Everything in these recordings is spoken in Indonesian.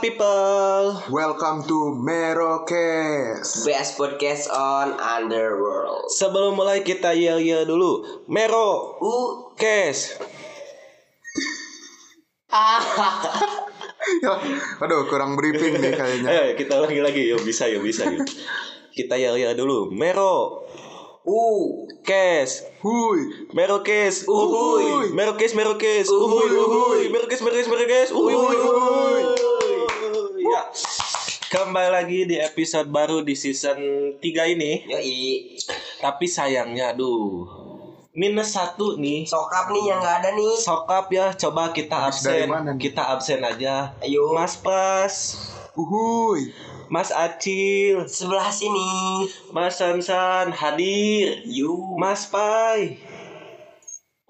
People. Welcome to Merokes. Best podcast on Underworld. Sebelum mulai kita yel yel dulu. Mero, Uh, kes. Ya, aduh kurang briefing nih kayaknya. Eh kita lagi lagi yuk bisa yuk bisa yuk. Kita yel yel dulu. Mero, uh, kes. Hui, Mero kes. Uhuy. Mero kes, mero kes. Uhuy, uhuy. Mero kes, mero kes, mero kes. Uhuy, Uhuy, Ya. Kembali lagi di episode baru di season 3 ini. yoi. Tapi sayangnya aduh. Minus satu nih. Sokap nih yang nggak ada nih. Sokap ya, coba kita Habis absen. mana nih? Kita absen aja. Ayo. Mas Pras, uhuy. Mas Acil, Sebelah sini. Mas Sansan hadir. You. Mas Pai.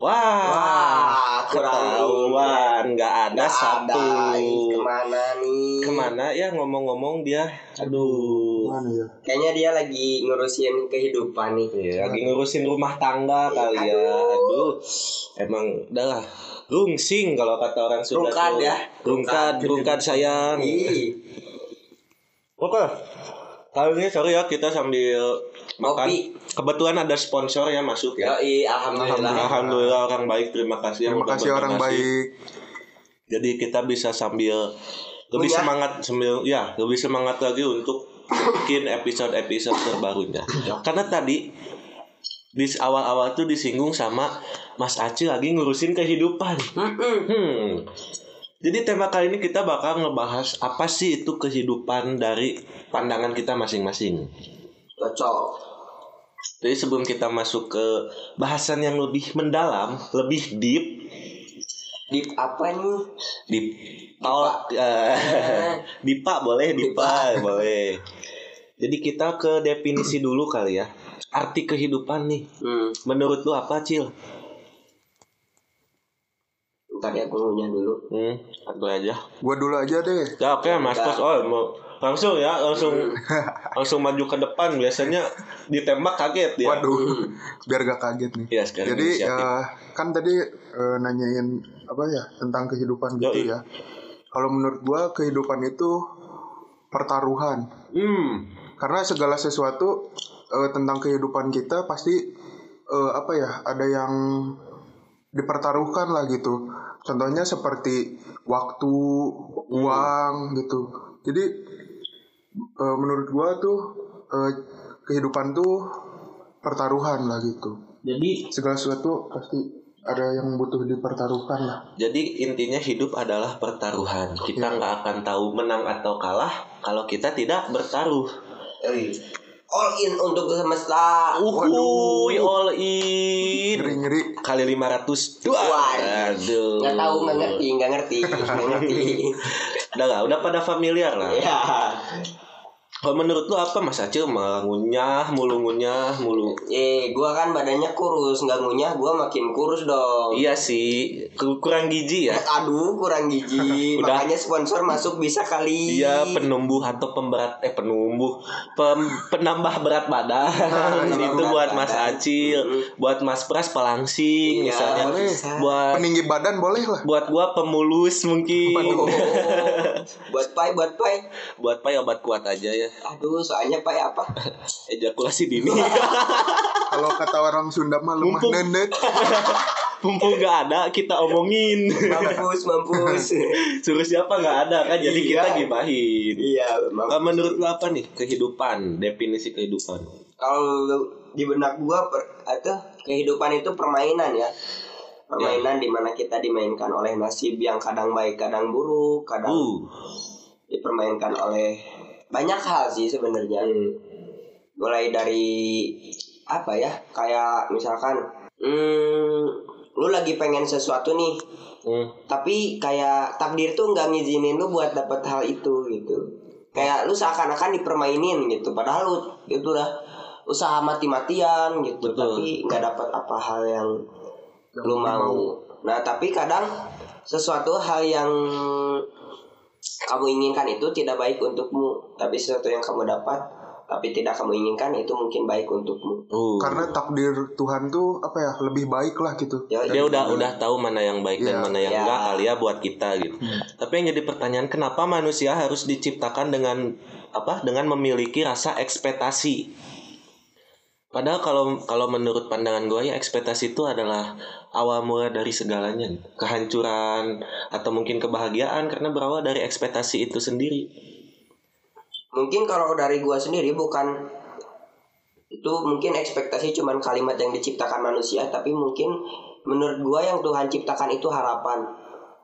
Wah, Wah, kurang ketahuan nggak ada Nggak satu. ada. Ke mana nih? Ke mana ya ngomong-ngomong dia? Aduh. Mana ya? Kayaknya dia lagi ngurusin kehidupan nih. Iya, lagi ngurusin rumah tangga kali ya. Aduh. Emang udah lah. Rungsing kalau kata orang Sunda. Rungkad tuh. ya. Rungkad, rungkad sayang. Ih, Oke. Kali ini sorry ya kita sambil makan. Kebetulan ada sponsor ya masuk ya. yoi. Alhamdulillah. Alhamdulillah orang baik. Terima kasih yang Terima kasih orang baik. Jadi kita bisa sambil lebih Punya. semangat sambil ya lebih semangat lagi untuk bikin episode-episode terbarunya. Karena tadi di awal-awal tuh disinggung sama Mas Acil lagi ngurusin kehidupan. Hmm. Jadi tema kali ini kita bakal ngebahas apa sih itu kehidupan dari pandangan kita masing-masing. Cocok. Jadi sebelum kita masuk ke bahasan yang lebih mendalam, lebih deep, Deep apa nih? deep talk, eh, dipa boleh, dipa boleh. Jadi kita ke definisi dulu kali ya. Arti kehidupan nih, Hmm. menurut lu apa, Cil? Ntar ya gue dulu. Hmm, aku aja. Gua dulu aja deh. Ya oke Mas Pos. Oh mau langsung ya langsung langsung maju ke depan biasanya ditembak kaget ya. Waduh, biar gak kaget nih. Sekarang Jadi ya kan tadi eh, nanyain apa ya tentang kehidupan gitu Yoi. ya. Kalau menurut gua kehidupan itu pertaruhan. Hmm. Karena segala sesuatu eh, tentang kehidupan kita pasti eh, apa ya ada yang dipertaruhkan lah gitu. Contohnya seperti waktu, uang gitu. Jadi eh, menurut gua tuh eh, kehidupan tuh pertaruhan lah gitu. Jadi Segala sesuatu pasti ada yang butuh dipertaruhkan lah. jadi intinya hidup adalah pertaruhan. Kita nggak akan tahu menang atau kalah kalau kita tidak bertaruh. All in untuk semesta. Uhuy, all in. Ngeri ngeri. Kali 500 Dua. Aduh. Nggak tahu, nggak ngerti, nggak ngerti, nggak ngerti. Udah lah, udah pada familiar lah. Ya. Kalau menurut lu apa Mas Acil malah ngunyah mulu ngunyah mulu? Eh, gua kan badannya kurus, nggak ngunyah, gua makin kurus dong. Iya sih, ku- kurang gizi ya. Aduh, kurang gizi. Udah. Makanya sponsor masuk bisa kali. Iya penumbuh atau pemberat eh penumbuh pem, penambah berat badan penambah itu berat buat Mas badan. Acil, buat Mas Pras pelangsing Iya, misalnya, boleh. bisa. buat Peninggi badan boleh lah. buat gua pemulus mungkin, Oh, buat pai, buat pai. buat pai obat kuat aja ya, Aduh, soalnya pai apa? ejakulasi dini, Kalau kata orang Sunda mah lemah Mumpung. nenet. mumpung nggak ada kita omongin, Mampus, mampus. suruh siapa nggak ada kan, jadi Iya. kita gibahin. iya, mampus. menurut lu apa nih kehidupan, definisi kehidupan? Kalau di benak gua per, itu kehidupan itu permainan ya. Permainan di mana kita dimainkan oleh nasib yang kadang baik, kadang buruk, kadang Uh, dipermainkan oleh banyak hal sih sebenarnya. Mulai dari apa ya kayak misalkan hmm, lu lagi pengen sesuatu nih hmm. tapi kayak takdir tuh nggak ngizinin lu buat dapet hal itu gitu. Kayak lu seakan-akan dipermainin gitu. Padahal lu itu udah usaha mati-matian gitu. Betul. tapi nggak dapet apa hal yang lu mau. Nah tapi kadang sesuatu hal yang kamu inginkan itu tidak baik untukmu tapi sesuatu yang kamu dapat tapi tidak kamu inginkan itu mungkin baik untukmu Uh. Karena takdir Tuhan tuh apa ya lebih baik lah gitu. Ya, dia udah udah tahu mana yang baik dan Iya. mana yang Iya. enggak kali ya buat kita gitu. Tapi yang jadi pertanyaan kenapa manusia harus diciptakan dengan apa? Dengan memiliki rasa ekspektasi. Padahal kalau kalau menurut pandangan gue ya ekspektasi itu adalah awal mula dari segalanya. gitu. Kehancuran atau mungkin kebahagiaan karena berawal dari ekspektasi itu sendiri. mungkin kalau dari gua sendiri bukan itu mungkin ekspektasi cuman kalimat yang diciptakan manusia tapi mungkin menurut gua yang Tuhan ciptakan itu harapan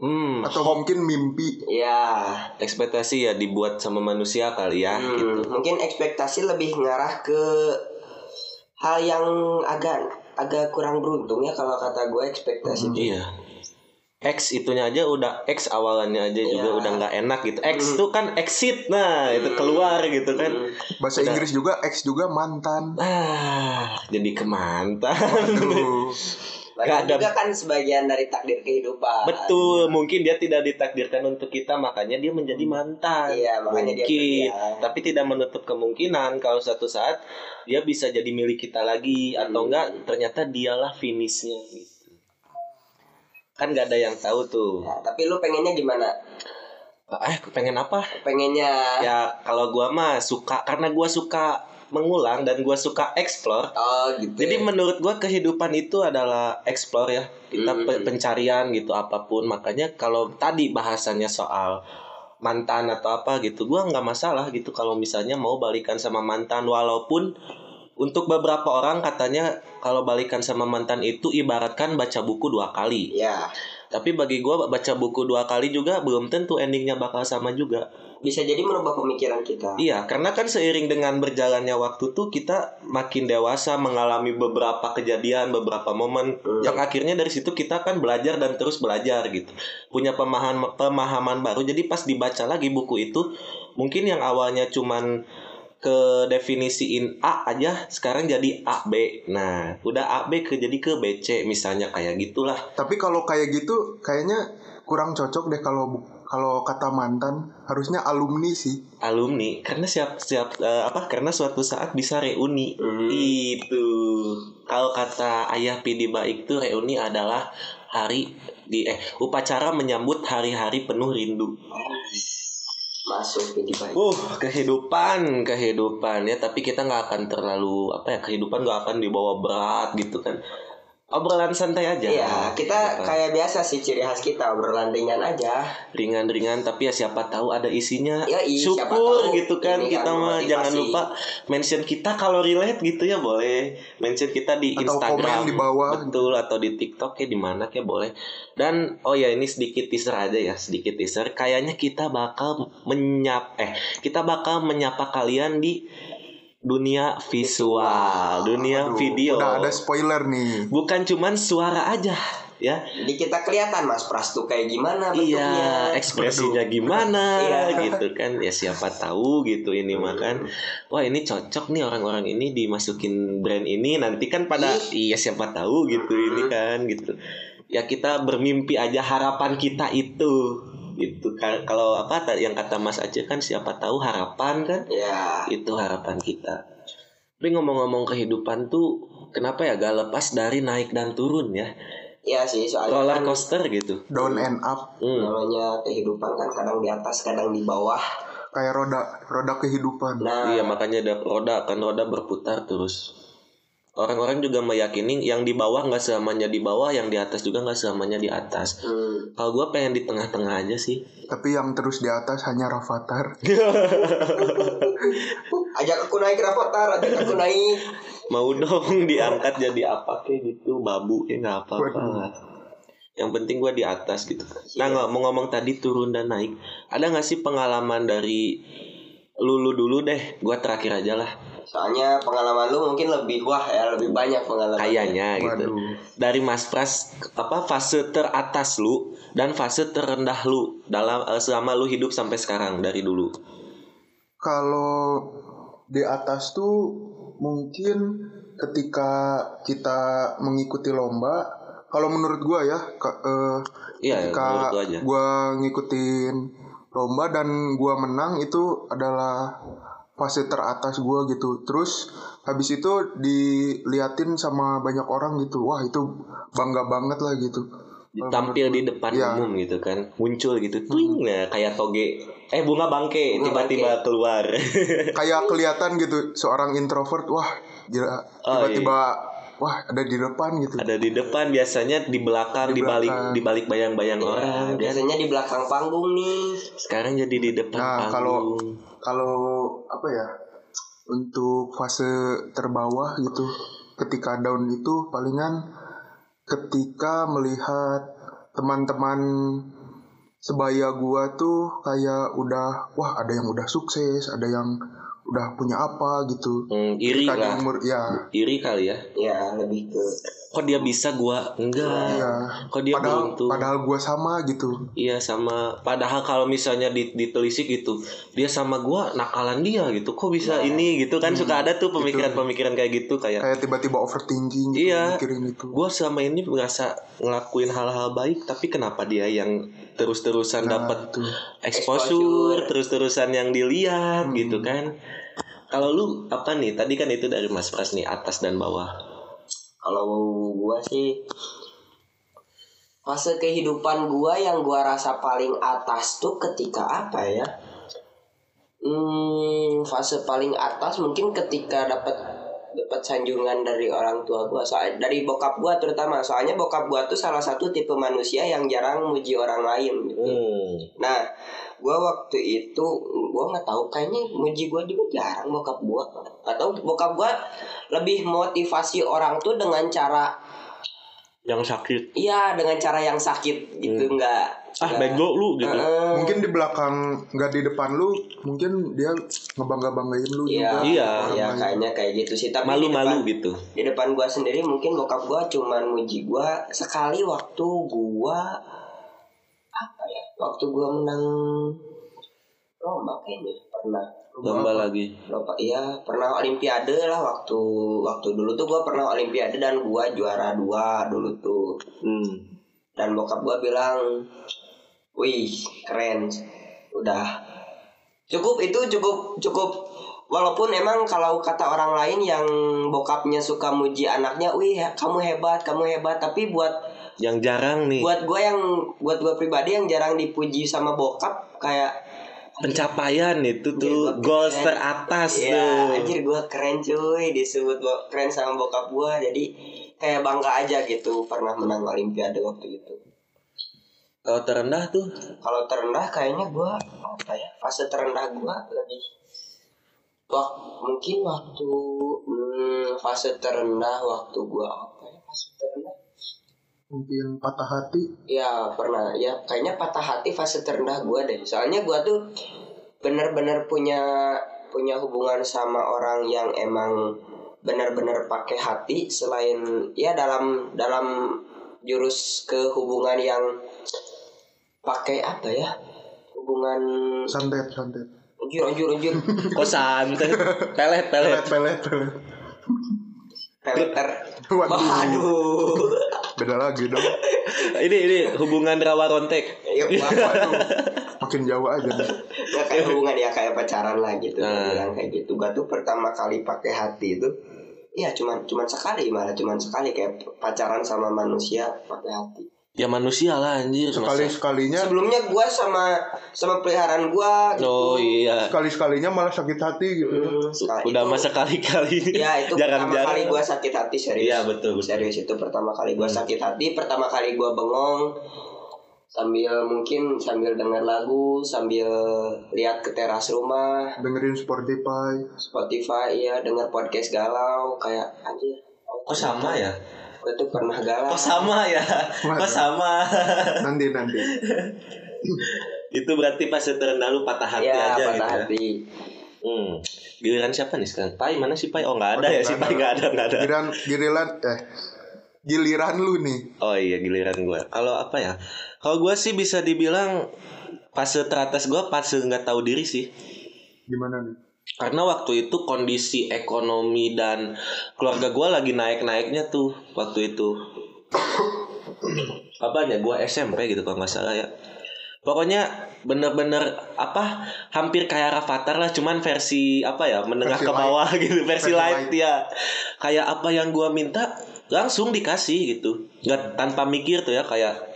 Hmm, Atau mungkin mimpi. ya ekspektasi ya dibuat sama manusia kali ya hmm, gitu. mungkin ekspektasi lebih ngarah ke hal yang agak agak kurang beruntung ya kalau kata gue ekspektasi itu Iya. X itunya aja udah X awalannya aja juga Iya. udah nggak enak gitu. X tuh kan exit nah itu keluar gitu kan. Bahasa Udah. Inggris juga X juga mantan. Ah jadi kemantan. Bahkan Nggak ada- juga kan sebagian dari takdir kehidupan Betul, mungkin dia tidak ditakdirkan untuk kita, makanya dia menjadi mantan. Iya, makanya dia mungkin, pergi, ya. tapi tidak menutup kemungkinan kalau suatu saat dia bisa jadi milik kita lagi atau Hmm. enggak ternyata dialah finishnya gitu. Kan nggak ada yang tahu tuh. Ya, tapi lu pengennya gimana Eh, pengen apa? pengennya ya kalau gua mah suka karena gua suka mengulang dan gua suka explore. Oh gitu jadi ya. menurut gua kehidupan itu adalah explore ya. Kita Hmm. pe- pencarian gitu apa pun. Makanya kalau tadi bahasanya soal mantan atau apa gitu gua nggak masalah gitu kalau misalnya mau balikan sama mantan. Walaupun untuk beberapa orang katanya kalau balikan sama mantan itu ibaratkan baca buku dua kali. Ya tapi bagi gua baca buku dua kali juga belum tentu endingnya bakal sama juga bisa jadi merubah pemikiran kita Iya, karena kan seiring dengan berjalannya waktu tuh kita makin dewasa mengalami beberapa kejadian, beberapa momen Hmm. yang akhirnya dari situ kita kan belajar dan terus belajar gitu. Punya pemahaman pemahaman baru. Jadi pas dibaca lagi buku itu, mungkin yang awalnya cuman ke definisiin A aja sekarang jadi A B. Nah, udah A B ke jadi ke B C misalnya kayak gitulah. Tapi kalau kayak gitu kayaknya kurang cocok deh kalau kalau kata mantan harusnya alumni sih. alumni karena siap siap eh, apa karena suatu saat bisa reuni. Hmm. itu. Kalau kata ayah Pidi Baik tuh reuni adalah hari di eh upacara menyambut hari-hari penuh rindu. Masuk jadi baik. Uh kehidupan kehidupan. Ya tapi kita nggak akan terlalu apa ya kehidupan nggak akan dibawa berat gitu kan obrolan santai aja. Iya, kita Gitu. kayak biasa sih ciri khas kita obrolan ringan aja. ringan-ringan tapi ya siapa tahu ada isinya. Yoi, siapa syukur tahu. gitu kan kita kan mah jangan lupa mention kita kalau relate gitu ya boleh. Mention kita di Atau Instagram. komen di bawah. betul atau di TikTok ya di mana kayak boleh. Dan oh ya ini sedikit teaser aja ya sedikit teaser. Kayaknya kita bakal menyap eh kita bakal menyapa kalian di dunia visual, dunia Aduh, video. Udah ada spoiler nih. Bukan cuman suara aja, ya. Jadi kita kelihatan Mas Pras tuh kayak gimana bentuknya. Iya, ekspresinya gimana Iya. gitu kan. Ya siapa tahu gitu ini makan. Wah, ini cocok nih orang-orang ini dimasukin brand ini nanti kan pada iya siapa tahu gitu ini kan gitu. Ya kita bermimpi aja harapan kita itu gitu kan kalau apa yang kata Mas Aceh kan siapa tahu harapan kan Ya, itu harapan kita tapi ngomong-ngomong kehidupan tuh kenapa ya gak lepas dari naik dan turun ya iya sih soalnya roller kan coaster gitu Down and up Hmm. namanya kehidupan kan kadang di atas, kadang di bawah. kayak roda roda kehidupan. Nah, Iya makanya ada roda kan roda berputar terus. Orang-orang juga meyakini yang di bawah nggak selamanya di bawah, yang di atas juga nggak selamanya di atas. hmm, Kalau gue pengen di tengah-tengah aja sih. Tapi yang terus di atas hanya Rafathar. ajak aku naik Rafathar, ajak aku naik. Mau dong diangkat jadi apa kayak gitu, babu ya nggak apa-apa. Yang penting gue di atas gitu. Nah ngomong-ngomong tadi turun dan naik, ada nggak sih pengalaman dari lulu dulu deh? Gue terakhir aja lah. Soalnya pengalaman lu mungkin lebih wah ya, lebih banyak pengalaman. Kayaknya gitu. Waduh. Dari Mas Pras apa fase teratas lu dan fase terendah lu dalam eh, selama lu hidup sampai sekarang dari dulu. Kalau di atas tuh mungkin ketika kita mengikuti lomba, kalau menurut gua ya, ke- eh, Iya, ketika menurut gua aja. gua ngikutin lomba dan gua menang itu adalah fase teratas gua gitu. Terus habis itu diliatin sama banyak orang gitu. Wah, itu bangga banget lah gitu. Tampil di depan Iya. umum gitu kan, muncul gitu, twing, nah, kayak toge, eh bunga bangke tiba-tiba keluar. kayak kelihatan gitu seorang introvert wah gila Oh, tiba-tiba wah ada di depan gitu Ada di depan biasanya di belakang, Di di balik, belakang. di balik bayang-bayang Nah, orang. biasanya di belakang panggung nih. Sekarang jadi di depan Nah, panggung. kalau apa ya untuk fase terbawah gitu ketika down itu palingan ketika melihat teman-teman sebaya gua tuh kayak udah wah ada yang udah sukses ada yang udah punya apa gitu Hmm, iri Ketika di lah, umur ya iri kali ya. Ya, lebih ke Kok dia bisa gua enggak? iya Kok dia padahal beruntung? padahal gua sama gitu Iya sama padahal kalau misalnya di- ditelisik gitu dia sama gua nakalan dia gitu kok bisa Nah. ini gitu kan suka ada gitu. tuh pemikiran-pemikiran kayak gitu kayak kayak tiba-tiba overthinking gitu Iya. mikirin itu gua selama ini merasa ngelakuin hal-hal baik tapi kenapa dia yang terus-terusan Nah, dapat exposure Exposure. terus-terusan yang dilihat Hmm. gitu kan kalau lu apa nih tadi kan itu dari Mas Pras nih atas dan bawah kalau gua sih fase kehidupan gua yang gua rasa paling atas tuh ketika apa ya? Hmm, fase paling atas mungkin ketika dapat dapat sanjungan dari orang tua gua soal dari bokap gua terutama soalnya bokap gua tuh salah satu tipe manusia yang jarang muji orang lain gitu. hmm. Nah, gua waktu itu gua nggak tahu kayaknya muji gua juga jarang bokap gua. Atau bokap gua lebih motivasi orang tuh dengan cara yang sakit. Iya dengan cara yang sakit gitu nggak ah bego lu gitu. Heeh. mungkin di belakang nggak di depan lu mungkin dia ngebangga banggain lu Iya, juga. Iya. Iya kayaknya kayak gitu sih. Tapi di malu-malu depan, gitu. di depan gua sendiri mungkin bokap gua cuman muji gua sekali waktu gua waktu gua menang lomba kayaknya pernah. Lomba lagi. Lupa, iya pernah olimpiade lah waktu waktu dulu tuh gue pernah olimpiade dan gue juara dua dulu tuh. Hmm. dan bokap gue bilang wih keren. Udah. Cukup itu cukup cukup. Walaupun emang kalau kata orang lain yang bokapnya suka muji anaknya wih kamu hebat kamu hebat. Tapi buat yang jarang nih. Buat gue yang buat gue pribadi yang jarang dipuji sama bokap kayak pencapaian itu Anjir, tuh goals keren. teratas Iya, tuh. anjir gue keren cuy disebut keren sama bokap gue jadi kayak bangga aja gitu pernah menang olimpiade waktu itu. kalau terendah tuh? Kalau terendah kayaknya gue apa ya fase terendah gue lebih wak mungkin waktu hmm, fase terendah waktu gue apa ya fase terendah mungkin patah hati? Ya pernah. Ya kayaknya patah hati fase terendah gue deh. Soalnya gue tuh bener-bener punya punya hubungan sama orang yang emang benar-benar pakai hati selain ya dalam dalam jurus ke hubungan yang pakai apa ya? Hubungan santet santet. Anjir anjir anjir Kok santai? Pelet, pelet. pelet pelet pelet. Waduh. waduh beda lagi dong. Ini ini hubungan rawa rontek. ya, waduh. Makin jauh aja nih ya kayak hubungan ya kayak pacaran lah gitu. Nah. bilang kayak gitu. Gua tuh pertama kali pakai hati itu ya cuman cuman sekali malah cuman sekali. Kayak pacaran sama manusia pakai hati Ya manusia lah anjir. sekali masa- sekalinya sebelumnya gua sama sama peliharaan gua gitu. Oh iya. sekali sekalinya malah sakit hati gitu Hmm, sekali- Udah itu- masa kali-kali. ya itu pertama Jarang-jarang. kali gua sakit hati serius Iya, betul, betul. serius itu pertama kali gua Hmm. sakit hati pertama kali gua bengong sambil mungkin sambil dengar lagu sambil lihat ke teras rumah dengerin Spotify Spotify ya dengar podcast galau kayak anjir Kok sama ya? Tuh pernah galau Kok sama ya? Kok sama? nanti nanti Itu berarti pas terendah lu patah hati ya aja patah gitu ya. hati Hmm. Giliran siapa nih sekarang? Pai mana sih Pai? Oh nggak ada Aduh, ya si Pai ada. nggak ada nggak ada. giliran giliran eh giliran lu nih Oh iya giliran gue. Kalau apa ya? Kalau gue sih bisa dibilang fase teratas gue fase nggak tahu diri sih. gimana nih Karena waktu itu kondisi ekonomi dan keluarga gue lagi naik-naiknya tuh waktu itu. Apanya? Gue SMP gitu kalau nggak salah ya. Pokoknya bener-bener apa hampir kayak Rafathar lah cuman versi apa ya menengah Versi ke light. bawah gitu versi, Versi light, light. ya kayak apa yang gua minta langsung dikasih gitu nggak tanpa mikir tuh ya kayak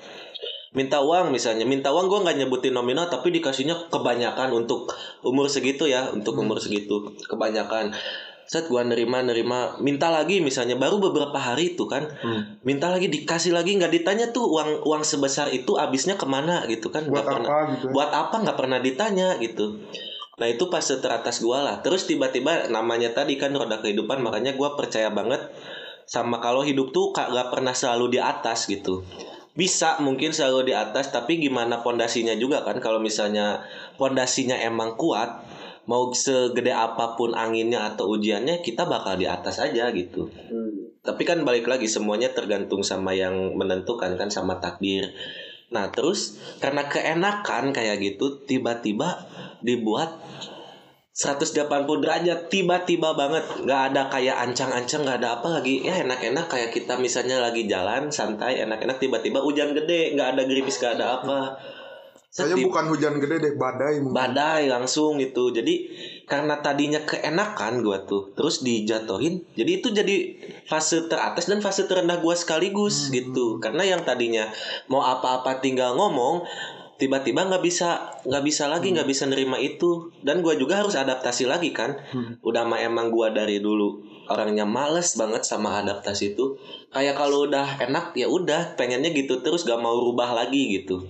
minta uang misalnya. Minta uang gua nggak nyebutin nominal tapi dikasihnya kebanyakan untuk umur segitu ya untuk umur segitu kebanyakan. Set gua nerima nerima. Minta lagi misalnya baru beberapa hari itu kan Hmm. minta lagi dikasih lagi. Nggak ditanya tuh uang uang sebesar itu habisnya ke mana gitu kan buat nggak pernah. apa gitu ya? buat apa? Nggak pernah ditanya gitu. Nah itu pas teratas gua lah. Terus tiba-tiba namanya tadi kan roda kehidupan makanya gua percaya banget sama kalau hidup tuh nggak pernah selalu di atas gitu bisa mungkin selalu di atas tapi gimana pondasinya juga kan kalau misalnya pondasinya emang kuat mau segede apa pun anginnya atau ujiannya kita bakal di atas aja gitu Hmm. tapi kan balik lagi semuanya tergantung sama yang menentukan kan sama takdir. Nah terus karena keenakan kayak gitu tiba-tiba dibuat 180 derajat tiba-tiba banget. Nggak ada kayak ancang-ancang nggak ada apa lagi. Ya enak-enak kayak kita misalnya lagi jalan santai enak-enak tiba-tiba hujan gede. Nggak ada gerimis nggak ada apa. Setib- bukan hujan gede deh, badai mungkin. badai langsung gitu. Jadi karena tadinya keenakan gua tuh terus dijatuhin jadi itu jadi fase teratas dan fase terendah gua sekaligus gitu. Karena yang tadinya mau apa-apa tinggal ngomong tiba-tiba nggak bisa nggak bisa lagi nggak bisa nerima itu. Dan gua juga harus adaptasi lagi kan? Hmm. udah mah emang gua dari dulu orangnya males banget sama adaptasi itu. Kayak kalau udah enak ya udah pengennya gitu terus gak mau rubah lagi gitu.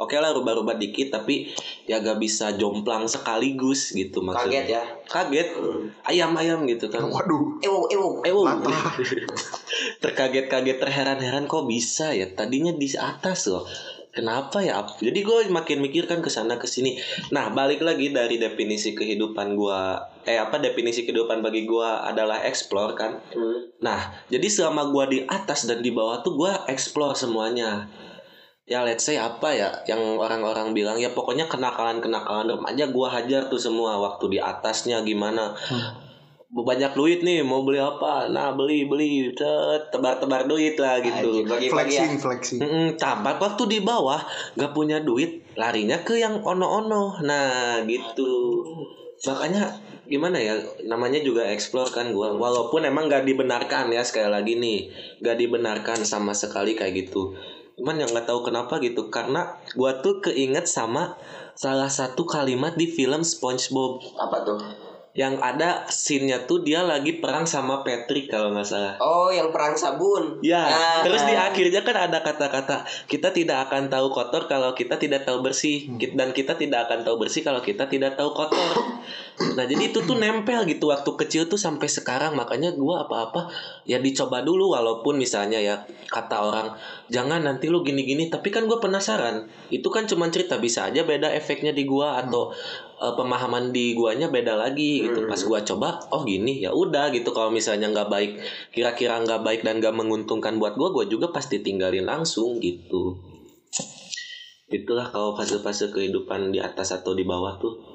Oke lah rubah-rubah dikit tapi ya gak bisa jomplang sekaligus gitu maksudnya. Kaget ya? Kaget. Ayam-ayam gitu kan. Waduh, ewo ewo wow. terkaget-kaget terheran-heran kok bisa ya? Tadinya di atas loh kenapa ya jadi gue makin mikir kan ke sana ke sini nah balik lagi dari definisi kehidupan gue eh apa definisi kehidupan bagi gue adalah explore kan Hmm. Nah, jadi selama gua di atas dan di bawah tuh gua explore semuanya. Ya let's say apa ya yang orang-orang bilang ya pokoknya kenakalan-kenakalan remaja gua hajar tuh semua waktu di atasnya gimana. Banyak duit nih mau beli apa? Nah, beli beli tebar-tebar duit lah gitu. Anjing, bagi-bagi ya. flexing, flexing. Mm, tamat waktu di bawah gak punya duit larinya ke yang ono-ono. Nah gitu. Makanya gimana ya namanya juga explore kan gua. Walaupun emang gak dibenarkan ya sekali lagi nih. Gak dibenarkan sama sekali kayak gitu. Cuman yang nggak tahu kenapa gitu karena gua tuh keinget sama salah satu kalimat di film SpongeBob. Apa tuh yang ada scene-nya tuh dia lagi perang sama Patrick kalau nggak salah oh yang perang sabun Ya, Ah. terus di akhirnya kan ada kata-kata kita tidak akan tahu kotor kalau kita tidak tahu bersih Ki- dan kita tidak akan tahu bersih kalau kita tidak tahu kotor. Nah jadi itu tuh nempel gitu waktu kecil tuh sampai sekarang. Makanya gua apa-apa ya dicoba dulu walaupun misalnya ya kata orang jangan nanti lu gini-gini. Tapi kan gue penasaran itu kan cuma cerita bisa aja beda efeknya di gua atau eh, pemahaman di guanya beda lagi gitu. Pas gua coba oh gini. Ya udah gitu kalau misalnya nggak baik kira-kira nggak baik dan nggak menguntungkan buat gua gua juga pasti tinggalin langsung gitu. Itulah kalau fase-fase kehidupan di atas atau di bawah tuh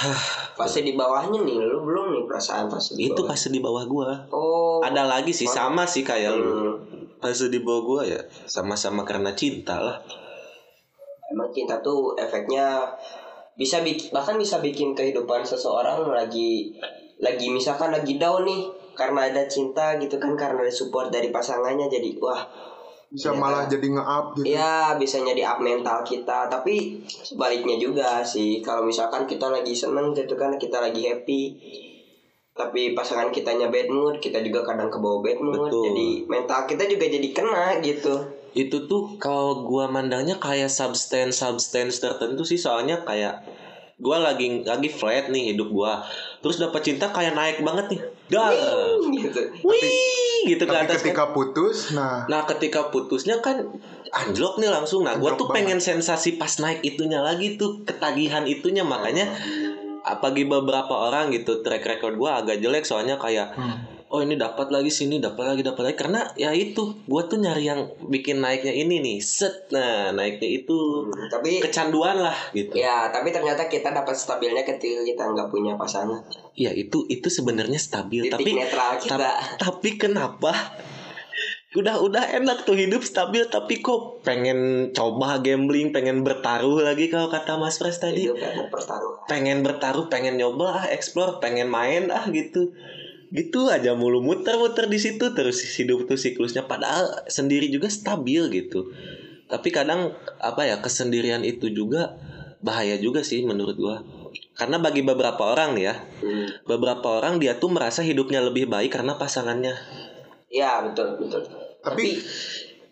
Fase di bawahnya nih, lu belum nih perasaan fase di itu bawah. fase di bawah gua Oh. ada lagi sih sama sih kayak lu Hmm. fase di bawah gua ya sama-sama karena cinta lah Emang cinta tuh efeknya bisa bikin bahkan bisa bikin kehidupan seseorang lagi lagi misalkan lagi down nih karena ada cinta gitu kan karena ada support dari pasangannya jadi wah bisa Iya. malah jadi nge-up gitu. Ya bisa jadi up mental kita. Tapi sebaliknya juga sih. Kalau misalkan kita lagi seneng gitu kan kita lagi happy tapi pasangan kitanya bad mood kita juga kadang ke bawah bad mood. Betul. jadi mental kita juga jadi kena gitu. Itu tuh kalau gua mandangnya kayak substance substance tertentu sih. Soalnya kayak gua lagi lagi flat nih hidup gua. Terus dapat cinta kayak naik banget nih dar gitu wih gitu ke atas kan. ketika putus nah Nah ketika putusnya kan anjlok nih langsung Nah gue tuh banget. pengen sensasi pas naik itunya lagi tuh Ketagihan itunya Makanya bagi beberapa orang gitu Track record gue agak jelek soalnya kayak hmm. Oh ini dapat lagi sini dapat lagi dapat lagi. Karena ya itu Gue tuh nyari yang bikin naiknya ini nih. Set. Nah naiknya itu tapi Kecanduan lah gitu. Ya tapi ternyata kita dapat stabilnya ketika kita nggak punya pasangan. Ya itu itu sebenarnya stabil. Titik Tapi netral kita. Ta- tapi kenapa? Udah udah enak tuh hidup stabil tapi kok pengen coba gambling pengen bertaruh lagi kalau kata Mas Pres tadi? Hidup karena pertaruhan pengen bertaruh pengen nyoba ah explore pengen main ah gitu gitu aja mulu muter-muter di situ terus hidup tuh siklusnya. Padahal sendiri juga stabil gitu. Tapi kadang apa ya kesendirian itu juga bahaya juga sih menurut gua. Karena bagi beberapa orang nih ya Hmm. beberapa orang dia tuh merasa hidupnya lebih baik karena pasangannya. Ya betul betul. Tapi-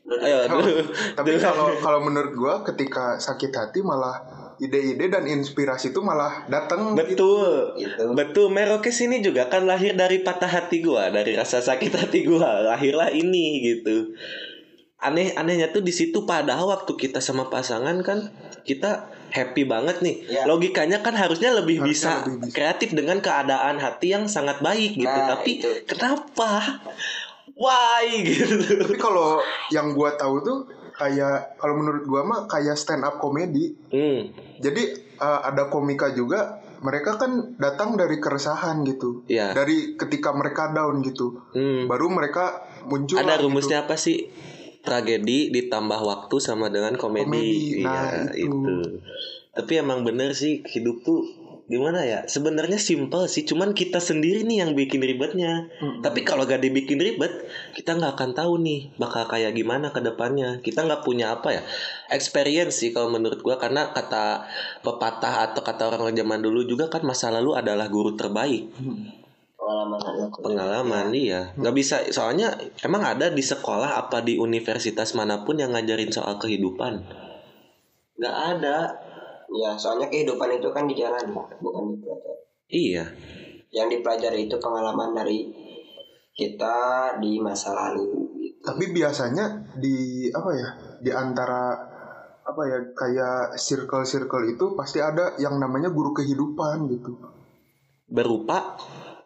ayo aduh. tapi kalau kalau menurut gua ketika sakit hati malah ide-ide dan inspirasi itu malah datang gitu. betul. Gitu. Betul. Merokes ini juga kan lahir dari patah hati gua dari rasa sakit hati gua. Lahirlah ini gitu. Aneh anehnya tuh di situ padahal waktu kita sama pasangan kan kita happy banget nih. Ya. logikanya kan harusnya lebih bisa Harusnya lebih bisa. kreatif dengan keadaan hati yang sangat baik gitu. Nah, tapi itu. kenapa? Why? Gitu. Tapi kalau yang gua tahu tuh kayak kalau menurut gua mah kayak stand up komedi. hmm Jadi uh, ada komika juga mereka kan datang dari keresahan gitu. Iya. Dari ketika mereka down gitu. hmm Baru mereka muncul ada rumusnya apa sih tragedi ditambah waktu sama dengan komedi, Komedi, nah, iya itu. itu. tapi emang bener sih hidup tuh gimana ya? Sebenarnya simple sih cuman kita sendiri nih yang bikin ribetnya. Mm-mm. tapi kalau gak dibikin ribet kita nggak akan tahu nih bakal kayak gimana ke depannya. Kita nggak punya apa ya experience sih kalau menurut gua. Karena kata pepatah atau kata orang zaman dulu juga kan masa lalu adalah guru terbaik. Pengalaman anak pengalaman iya. Nggak bisa soalnya emang ada di sekolah apa di universitas mana pun yang ngajarin soal kehidupan? Nggak ada ya soalnya kehidupan itu kan dijalani bukan dipelajari iya yang dipelajari itu pengalaman dari kita di masa lalu. Tapi biasanya di apa ya? Di antara apa ya kayak circle-circle itu pasti ada yang namanya guru kehidupan gitu. berupa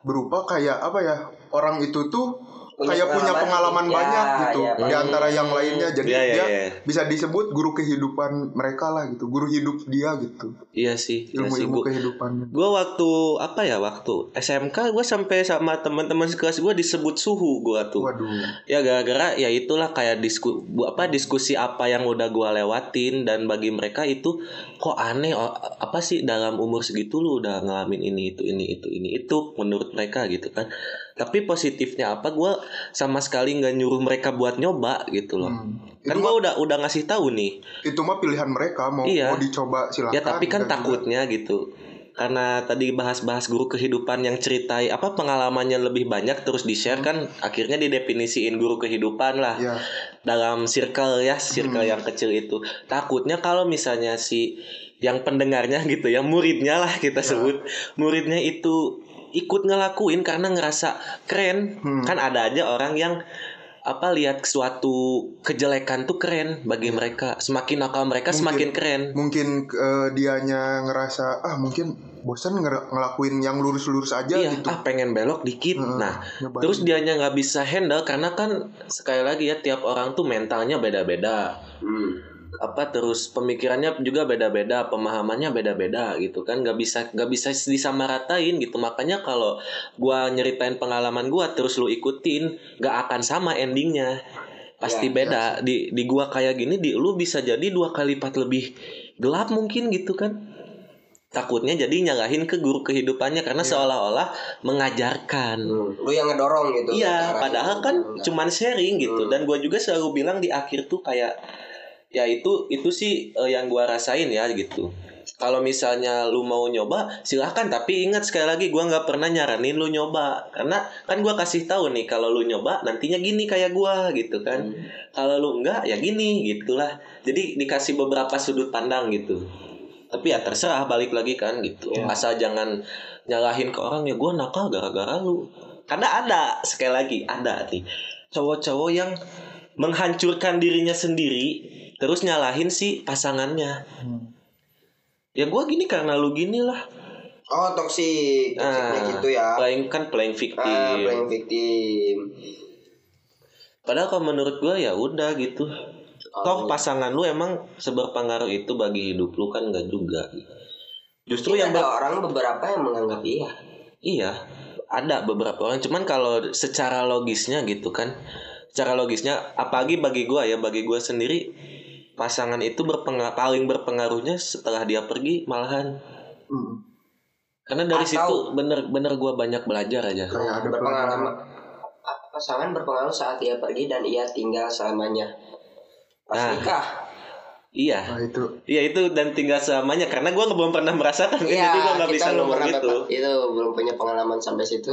Berupa kayak apa ya? Orang itu tuh Punya kayak punya pengalaman, pengalaman ya, banyak gitu ya, di antara yang lainnya. Jadi Iya, iya, dia iya. bisa disebut guru kehidupan mereka lah gitu. Guru hidup dia gitu. iya sih iya sih Ilmu-ilmu gua kehidupannya. gue waktu apa ya waktu SMK gue sampai sama teman-teman sekelas gue disebut suhu gue tuh Waduh. ya gara-gara ya itulah kayak disku bu- apa diskusi apa yang udah gua lewatin dan bagi mereka itu kok aneh oh, apa sih dalam umur segitu lu udah ngalamin ini itu ini itu ini itu menurut mereka gitu kan tapi positifnya apa? Gua sama sekali nggak nyuruh mereka buat nyoba gitu loh. Hmm. kan gua udah udah ngasih tahu nih. Itu mah pilihan mereka mau Iya. mau dicoba silakan. ya tapi kan dan juga- takutnya gitu. Karena tadi bahas-bahas guru kehidupan yang ceritai apa pengalamannya lebih banyak terus di share kan akhirnya didefinisiin guru kehidupan lah. Ya, dalam circle ya circle Hmm. yang kecil itu. Takutnya kalau misalnya si yang pendengarnya gitu ya muridnya lah kita sebut. Muridnya itu ikut ngelakuin karena ngerasa keren Hmm. kan ada aja orang yang apa lihat suatu kejelekan tuh keren bagi mereka semakin nakal mereka Mungkin. semakin keren mungkin eh, dianya ngerasa ah mungkin bosan ngelakuin yang lurus-lurus aja iya gitu ah pengen belok dikit Heeh, nah nyobain. terus dianya nggak bisa handle karena kan sekali lagi ya tiap orang tuh mentalnya beda-beda Hmm. Apa terus pemikirannya juga beda-beda pemahamannya beda-beda gitu kan. Nggak bisa nggak bisa disamaratain gitu. Makanya kalau gua nyeritain pengalaman gua terus lu ikutin nggak akan sama endingnya. Pasti Ya, beda. di di gua kayak gini di lu bisa jadi dua kali lipat lebih gelap mungkin gitu kan. Takutnya jadi nyalahin ke guru kehidupannya karena seolah-olah mengajarkan. Hmm. Lu yang ngedorong gitu. Iya, arah padahal kan cuman sharing gitu. Hmm. dan gue juga selalu bilang di akhir tuh kayak ya itu itu sih eh, yang gua rasain ya gitu. Kalau misalnya lu mau nyoba silahkan tapi ingat sekali lagi gua nggak pernah nyaranin lu nyoba karena kan gua kasih tahu nih kalau lu nyoba nantinya gini kayak gua gitu kan. Hmm. Kalau lu enggak ya gini gitulah. Jadi dikasih beberapa sudut pandang gitu. Tapi ya terserah balik lagi kan gitu. Iya. Asal jangan nyalahin ke orang ya gua nakal gara-gara lu. Karena ada sekali lagi ada nih cowok-cowok yang menghancurkan dirinya sendiri terus nyalahin si pasangannya. Hmm. Ya gua gini karena lu gini lah. Oh, toksik. Toksiknya Ah, gitu ya. Playing kan playing victim. Ah, playing victim. Padahal kalau menurut gua ya udah gitu. Oh, Toh pasangan lu emang seberpengaruh itu bagi hidup lu kan enggak juga. Justru Mungkin yang ada ber- orang beberapa yang menganggap iya. iya ada beberapa orang cuman kalau secara logisnya gitu kan secara logisnya apalagi bagi gua ya bagi gua sendiri pasangan itu berpengaruh paling berpengaruhnya setelah dia pergi malahan. Hmm. karena dari Atau- situ bener-bener gua banyak belajar aja. Kayak ada berpengalaman pasangan berpengaruh saat ia pergi dan ia tinggal selamanya. Pas Nah. nikah. Iya. Nah itu. Iya itu dan tinggal selamanya. Karena gua belum pernah merasakan. Iya, jadi gua nggak bisa ngomong gitu. itu belum punya pengalaman sampai situ.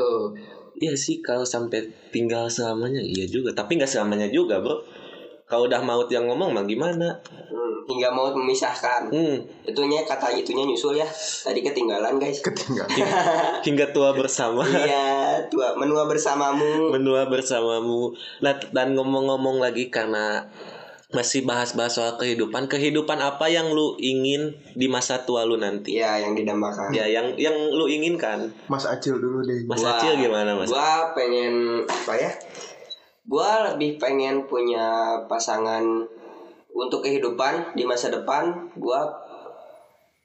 Iya sih kalau sampai tinggal selamanya iya juga. Tapi nggak selamanya juga bro kalau udah maut yang ngomong mah gimana? Hmm, hingga mau memisahkan. Hmm. Itunya kata itunya nyusul ya. Tadi ketinggalan guys. Ketinggalan. Hingga tua bersama. Iya tua menua bersamamu. Menua bersamamu. Nah dan ngomong-ngomong lagi karena masih bahas-bahas soal kehidupan kehidupan apa yang lu ingin di masa tua lu nanti? Iya yang didambakan. Ya yang yang lu inginkan. Mas Acil dulu deh. Mas Gua- Acil gimana mas? Gua pengen apa ya? Gua lebih pengen punya pasangan untuk kehidupan di masa depan. Gua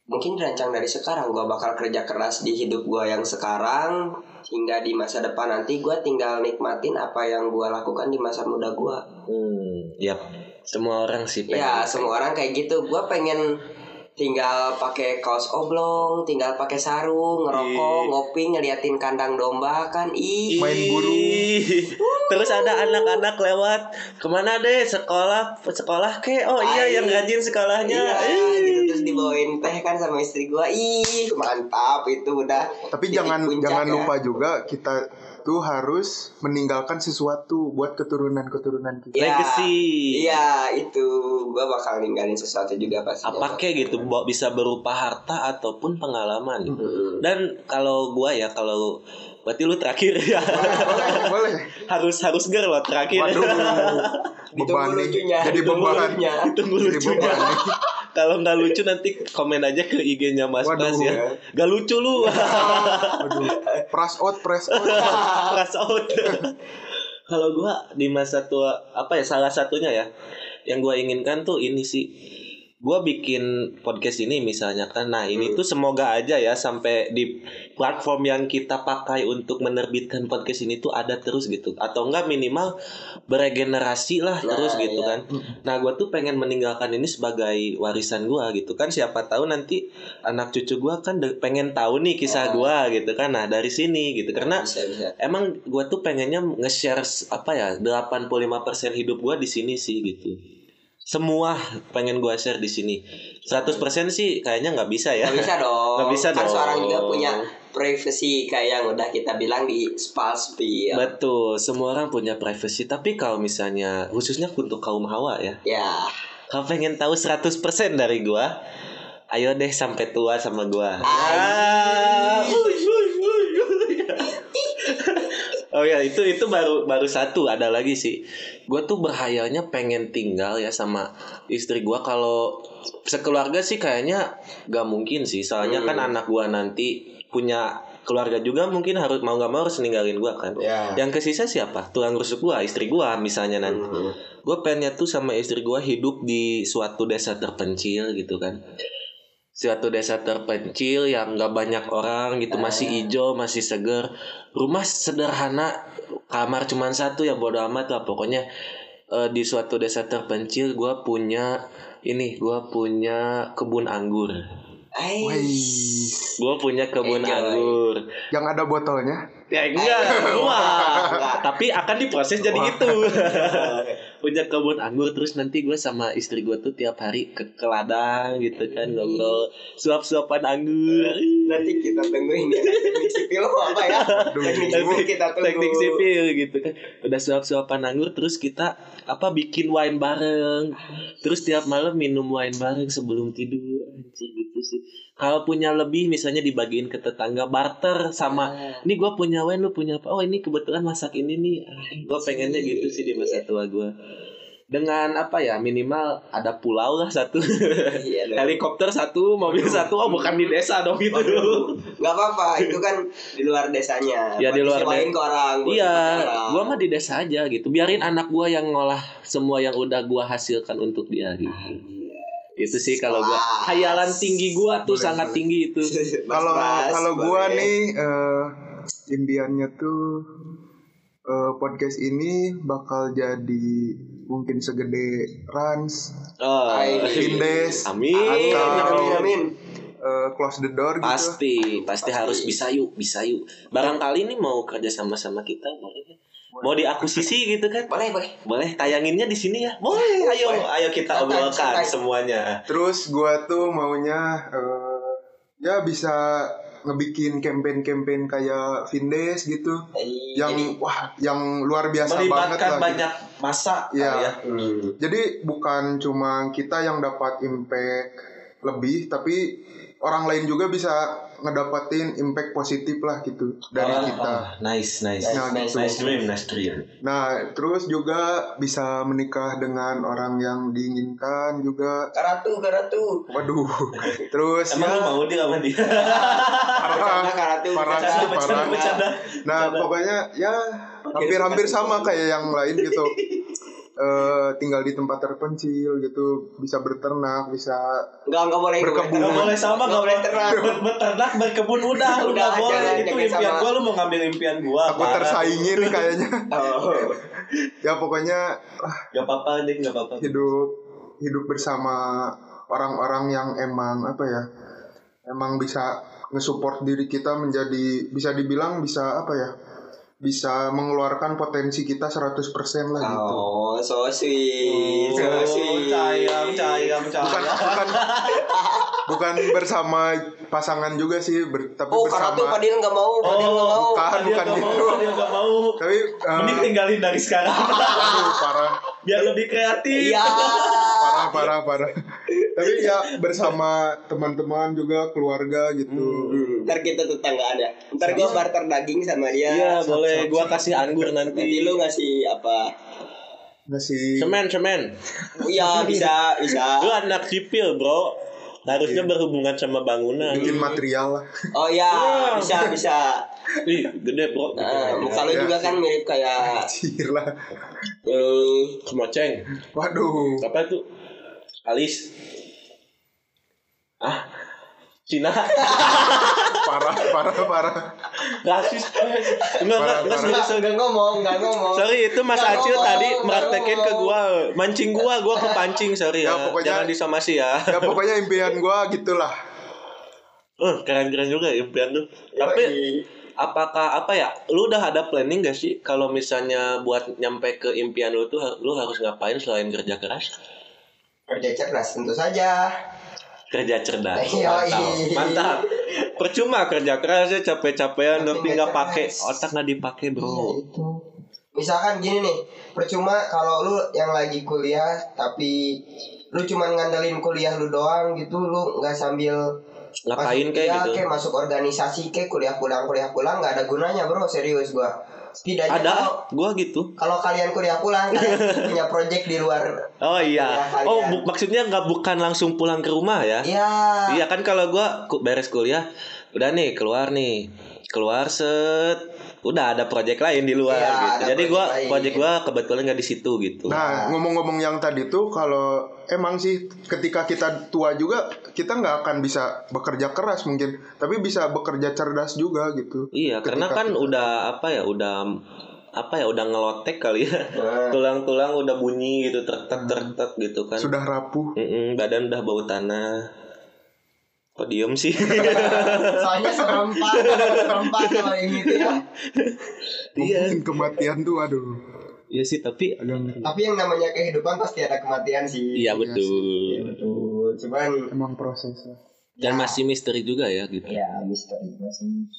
mungkin dirancang dari sekarang. Gua bakal kerja keras di hidup gua yang sekarang hingga di masa depan nanti gua tinggal nikmatin apa yang gua lakukan di masa muda gua. hmm yap semua orang sih pengen Ya, semua orang kayak gitu. Gua pengen tinggal pakai kaos oblong, tinggal pakai sarung, ngerokok, Ih. ngopi, ngeliatin kandang domba kan. Ih, Main burung. Terus ada anak-anak lewat ke mana deh sekolah sekolah ke oh iya Ay. yang rajin sekolahnya Iya, Ih. gitu terus dibawain teh kan sama istri gua. Ih, mantap itu udah. tapi jangan puncak jangan ya. lupa juga kita tuh harus meninggalkan sesuatu buat keturunan-keturunan kita. Iya, Legacy. Iya, itu. Gua bakal ninggalin sesuatu juga pasti. apa kayak gitu bo- bisa berupa harta ataupun pengalaman. Hmm. dan kalau gua ya kalau berarti lu terakhir ya. Boleh boleh harus harus ger lo terakhir. Waduh. Beban lucunya, jadi beban. lucunya. Jadi beban kalau nggak lucu nanti komen aja ke IG-nya Mas Waduh. Bas ya gak lucu lu Waduh, press out, press out. Press out. Kalau gua di masa tua apa ya salah satunya ya yang gua inginkan tuh ini sih gua bikin podcast ini misalnya kan nah ini tuh semoga aja ya sampai di platform yang kita pakai untuk menerbitkan podcast ini tuh ada terus gitu. Atau enggak minimal beregenerasi lah Nah, terus gitu iya. kan. Nah gua tuh pengen meninggalkan ini sebagai warisan gua gitu kan. Siapa tahu nanti anak cucu gua kan pengen tahu nih kisah Ah. gua gitu kan. Nah dari sini gitu. Karena bisa bisa. emang gue tuh pengennya nge-share apa ya 85% hidup gue di sini sih gitu semua pengen gue share di sini 100% sih kayaknya nggak bisa ya Gak bisa dong. Nggak bisa kan dong. seorang juga punya privacy kayak yang udah kita bilang di Spals Spill. betul semua orang punya privacy tapi kalau misalnya khususnya untuk kaum hawa ya Ya, kalau pengen tahu 100% dari gue ayo deh sampai tua sama gua. Ah. Oh ya itu itu baru baru satu ada lagi sih. Gue tuh berhayalnya pengen tinggal ya sama istri gua kalau sekeluarga sih kayaknya gak mungkin sih. Soalnya kan anak gua nanti punya keluarga juga mungkin harus mau gak mau harus ninggalin gua kan. Ya. Yang kesisa siapa? Tulang rusuk gua, istri gua misalnya nanti. Hmm. Gue pengennya tuh sama istri gua hidup di suatu desa terpencil gitu kan suatu desa terpencil yang gak banyak orang gitu masih hijau masih seger. Rumah sederhana kamar cuman satu ya bodo amat lah. Pokoknya eh, di suatu desa terpencil gua punya ini gua punya kebun anggur. Gua punya kebun Enjoy. anggur. Yang ada botolnya. ya enggak gua tapi akan diproses jadi itu punya kebun anggur terus nanti gue sama istri gue tuh tiap hari ke, ke ladang gitu kan ngobrol suap-suapan anggur Nanti kita tunggu ini ada teknik sipil apa ya? Teknik sipil kita tunggu. teknik sipil gitu kan udah suap-suapan anggur terus kita apa bikin wine bareng terus tiap malam minum wine bareng sebelum tidur anjir gitu sih kalau punya lebih misalnya dibagiin ke tetangga barter sama ini gue punya wine lu punya apa? Oh ini kebetulan masak ini nih. Gue pengennya gitu sih di masa tua gue dengan apa ya minimal ada pulau lah satu. Iya helikopter satu mobil satu oh bukan di desa dong gitu. Gak apa-apa, itu kan di luar desanya. Ya, di luar disewain de- ke orang. Iya, gua mah di desa aja gitu. Biarin anak gua yang ngolah semua yang udah gua hasilkan untuk dia gitu. Itu sih kalau gua hayalan tinggi gua tuh Boleh, sangat boleh. tinggi itu. Kalau kalau gua boleh. nih eh, impiannya tuh eh, podcast ini bakal jadi mungkin segede Rans, Oh, Ai. Vindes, amin. Amin, Atau- amin, amin. eh, Close the Door gitu. Pasti, pasti harus bisa yuk, bisa yuk. Barangkali nih mau kerja sama sama kita boleh. Ya? Mau diakuisisi gitu kan? Boleh, boleh. Boleh tayanginnya di sini ya. Boleh, ayo, ayo kita Santai, obrolkan santai. semuanya. Terus gua tuh maunya eh, ya bisa ngebikin campaign-campaign kayak Vindes gitu. Eh, Yang jadi, wah, yang luar biasa banget Melibatkan lah. gitu. banyak masa Iya. kali ya. hmm. Jadi bukan cuma kita yang dapat impact lebih, tapi orang lain juga bisa ngedapatin impact positif lah gitu dari Ah, kita. ah, nice, nice. Nah, nice, gitu. Nice dream, nice dream. Nah, terus juga bisa menikah dengan orang yang diinginkan juga. Karatu, karatu. Waduh. Terus Emang ya mau dia sama dia? parah, karatu. parah bercanda, sih, Bercanda, parah. bercanda. Nah, pokoknya ya hampir-hampir sama kayak yang lain gitu. Eh, tinggal di tempat terpencil gitu, bisa berternak, bisa Enggak, enggak boleh. Berkebun. Gak boleh sama, gak boleh ternak. Ber- Beternak, berkebun udah, lu Udah, gak boleh. jangan- Itu jangan impian sama. gua, lu mau ngambil impian gua. aku parah. tersaingi nih kayaknya. Oh. ya pokoknya ah, Gak apa-apa, Dik, gak apa-apa. hidup hidup bersama orang-orang yang emang apa ya emang bisa ngesupport diri kita menjadi bisa dibilang bisa apa ya bisa mengeluarkan potensi kita 100% lah gitu Oh, so sweet, so Oh, sweet. sayang, sayang, bukan sayang. bukan bukan bersama pasangan juga sih ber- tapi Oh, bersama karatu Fadil nggak mau, Fadil nggak mau. bukan, bukan gak gitu. mau, dia gak mau. tapi eh, Mending tinggalin dari sekarang. aduh, parah Biar lebih kreatif. Iya. parah parah parah tapi ya bersama teman-teman juga keluarga gitu Hmm, ntar kita tetanggaan ya. Ntar gua barter daging sama dia. Iya, boleh. Gua kasih anggur Nanti nanti. lu ngasih apa? ngasih Semen, semen. Iya, bisa, bisa. Lu anak sipil, bro. Harusnya berhubungan sama bangunan. bikin material lah Oh iya, bisa, bisa. Ih, gede, bro. Nah, muka lu Iya juga kan mirip kayak Anjir lah eh, Semoceng. waduh Apa itu? Alis. Ah. Cina. parah parah parah Rasis. Enggak, enggak, enggak, sorry, sorry. nggak ngomong, nggak ngomong. Sorry, itu Mas Nggak Acil ngomong, tadi nggak meraktekin ke gua, mancing gua, gua kepancing, sorry ya. Ya, pokoknya- Jangan disomasi ya. ya pokoknya impian gua gitulah Eh, keren-keren juga impian tuh. Tapi apakah apa ya? Lu udah ada planning gak sih kalau misalnya buat nyampe ke impian lu tuh lu harus ngapain selain kerja keras? Kerja cerdas tentu saja. Kerja cerdas. Iya, Mantap. iya. Mantap. Percuma kerja keras ya capek-capean Tapi nggak pakai otak nggak dipakai Iya bro. itu. misalkan gini nih percuma kalau lu yang lagi kuliah tapi lu cuman ngandelin kuliah lu doang gitu lu nggak sambil Ngapain kayak iya, gitu? kayak masuk organisasi kayak kuliah pulang kuliah pulang nggak ada gunanya bro serius gua setidaknya Ada kalau gua gitu. kalau kalian kuliah pulang kalian punya project di luar Oh iya. Ya. Oh bu- maksudnya nggak bukan langsung pulang ke rumah ya? Iya. Iya kan kalau gua beres kuliah udah nih keluar nih keluar set udah ada project lain di luar Iya, gitu. Jadi gua lain. project gua kebetulan nggak di situ gitu. Nah, ngomong-ngomong yang tadi tuh kalau emang sih ketika kita tua juga kita nggak akan bisa bekerja keras mungkin, tapi bisa bekerja cerdas juga gitu. Iya, karena kan kita- udah apa ya, udah apa ya, udah ngelotek kali ya. Nah. Tulang-tulang udah bunyi gitu, tek tek tek tek gitu kan. Sudah rapuh. Mm-mm, badan udah bau tanah. Kok diem sih? Soalnya serempak, serempak kalau yang gitu ya. Iya. Ngomongin kematian tuh aduh. Iya sih, tapi. Tapi yang namanya kehidupan pasti ada kematian sih. iya betul. Betul. Cuman Emang proses lah. Dan masih misteri juga ya gitu. ya misteri masih.